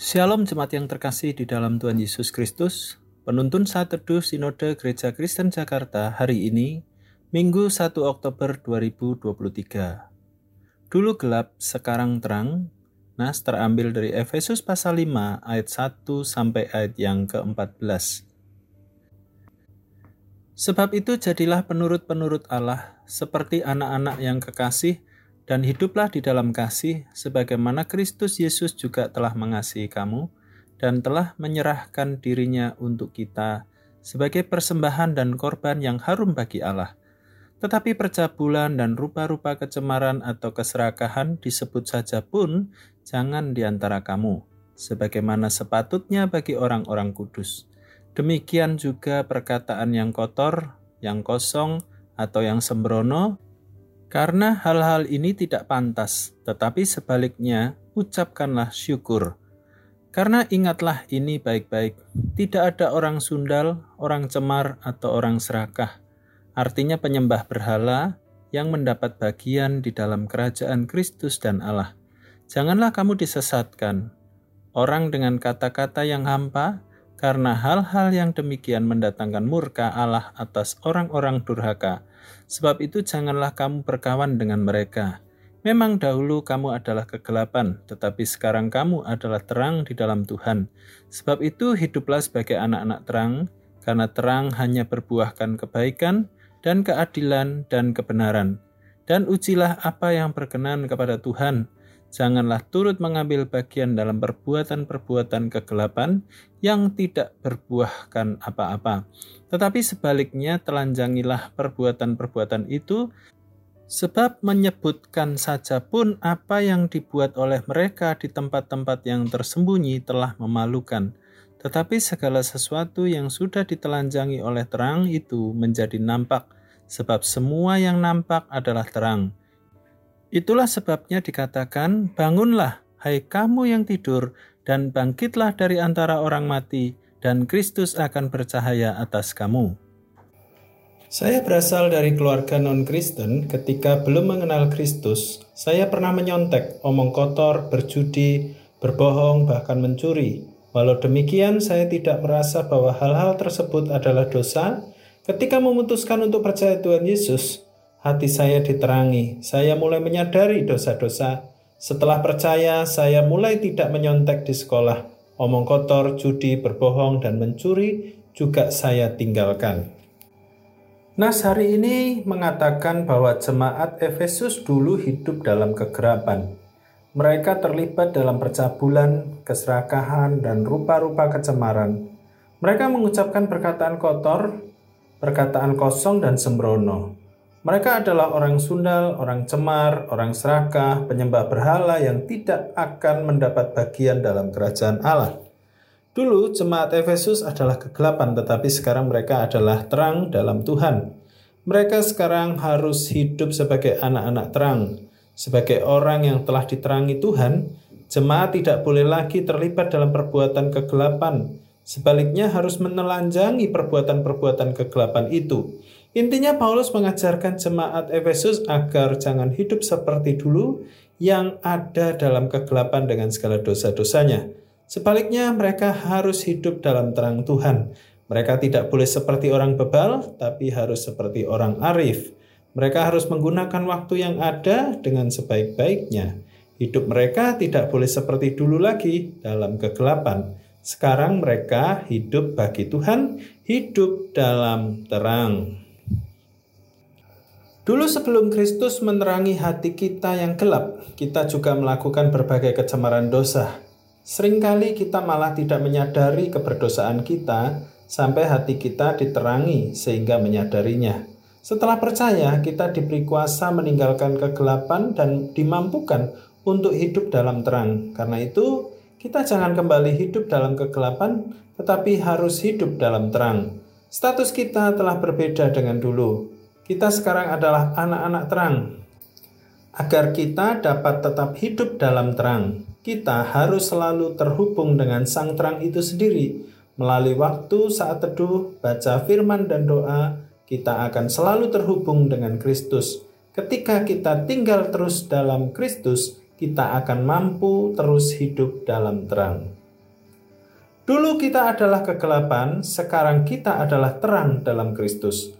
Shalom jemaat yang terkasih di dalam Tuhan Yesus Kristus. Penuntun saat teduh Sinode Gereja Kristen Jakarta hari ini, Minggu 1 Oktober 2023. Dulu gelap, sekarang terang. Nas terambil dari Efesus pasal 5 ayat 1 sampai ayat yang ke-14. Sebab itu jadilah penurut-penurut Allah seperti anak-anak yang kekasih dan hiduplah di dalam kasih sebagaimana Kristus Yesus juga telah mengasihi kamu dan telah menyerahkan dirinya untuk kita sebagai persembahan dan korban yang harum bagi Allah. Tetapi percabulan dan rupa-rupa kecemaran atau keserakahan disebut saja pun jangan di antara kamu, sebagaimana sepatutnya bagi orang-orang kudus. Demikian juga perkataan yang kotor, yang kosong, atau yang sembrono, karena hal-hal ini tidak pantas, tetapi sebaliknya ucapkanlah syukur. Karena ingatlah ini baik-baik, tidak ada orang sundal, orang cemar, atau orang serakah. Artinya penyembah berhala yang mendapat bagian di dalam kerajaan Kristus dan Allah. Janganlah kamu disesatkan. Orang dengan kata-kata yang hampa, karena hal-hal yang demikian mendatangkan murka Allah atas orang-orang durhaka, Sebab itu janganlah kamu berkawan dengan mereka. Memang dahulu kamu adalah kegelapan, tetapi sekarang kamu adalah terang di dalam Tuhan. Sebab itu hiduplah sebagai anak-anak terang, karena terang hanya berbuahkan kebaikan dan keadilan dan kebenaran. Dan ujilah apa yang berkenan kepada Tuhan, janganlah turut mengambil bagian dalam perbuatan-perbuatan kegelapan yang tidak berbuahkan apa-apa. Tetapi sebaliknya telanjangilah perbuatan-perbuatan itu sebab menyebutkan saja pun apa yang dibuat oleh mereka di tempat-tempat yang tersembunyi telah memalukan. Tetapi segala sesuatu yang sudah ditelanjangi oleh terang itu menjadi nampak, sebab semua yang nampak adalah terang. Itulah sebabnya dikatakan, "Bangunlah, hai kamu yang tidur, dan bangkitlah dari antara orang mati, dan Kristus akan bercahaya atas kamu." Saya berasal dari keluarga non-Kristen. Ketika belum mengenal Kristus, saya pernah menyontek, omong kotor, berjudi, berbohong, bahkan mencuri. Walau demikian, saya tidak merasa bahwa hal-hal tersebut adalah dosa. Ketika memutuskan untuk percaya Tuhan Yesus, hati saya diterangi. Saya mulai menyadari dosa-dosa. Setelah percaya, saya mulai tidak menyontek di sekolah. Omong kotor, judi, berbohong, dan mencuri juga saya tinggalkan. Nas hari ini mengatakan bahwa jemaat Efesus dulu hidup dalam kegerapan. Mereka terlibat dalam percabulan, keserakahan, dan rupa-rupa kecemaran. Mereka mengucapkan perkataan kotor, perkataan kosong, dan sembrono. Mereka adalah orang sundal, orang cemar, orang serakah, penyembah berhala yang tidak akan mendapat bagian dalam kerajaan Allah. Dulu jemaat Efesus adalah kegelapan, tetapi sekarang mereka adalah terang dalam Tuhan. Mereka sekarang harus hidup sebagai anak-anak terang, sebagai orang yang telah diterangi Tuhan. Jemaat tidak boleh lagi terlibat dalam perbuatan kegelapan, sebaliknya harus menelanjangi perbuatan-perbuatan kegelapan itu Intinya Paulus mengajarkan jemaat Efesus agar jangan hidup seperti dulu yang ada dalam kegelapan dengan segala dosa-dosanya. Sebaliknya mereka harus hidup dalam terang Tuhan. Mereka tidak boleh seperti orang bebal, tapi harus seperti orang arif. Mereka harus menggunakan waktu yang ada dengan sebaik-baiknya. Hidup mereka tidak boleh seperti dulu lagi dalam kegelapan. Sekarang mereka hidup bagi Tuhan, hidup dalam terang. Dulu sebelum Kristus menerangi hati kita yang gelap, kita juga melakukan berbagai kecemaran dosa. Seringkali kita malah tidak menyadari keberdosaan kita sampai hati kita diterangi sehingga menyadarinya. Setelah percaya, kita diberi kuasa meninggalkan kegelapan dan dimampukan untuk hidup dalam terang. Karena itu, kita jangan kembali hidup dalam kegelapan, tetapi harus hidup dalam terang. Status kita telah berbeda dengan dulu. Kita sekarang adalah anak-anak terang. Agar kita dapat tetap hidup dalam terang, kita harus selalu terhubung dengan sang terang itu sendiri. Melalui waktu saat teduh, baca firman dan doa, kita akan selalu terhubung dengan Kristus. Ketika kita tinggal terus dalam Kristus, kita akan mampu terus hidup dalam terang. Dulu kita adalah kegelapan, sekarang kita adalah terang dalam Kristus.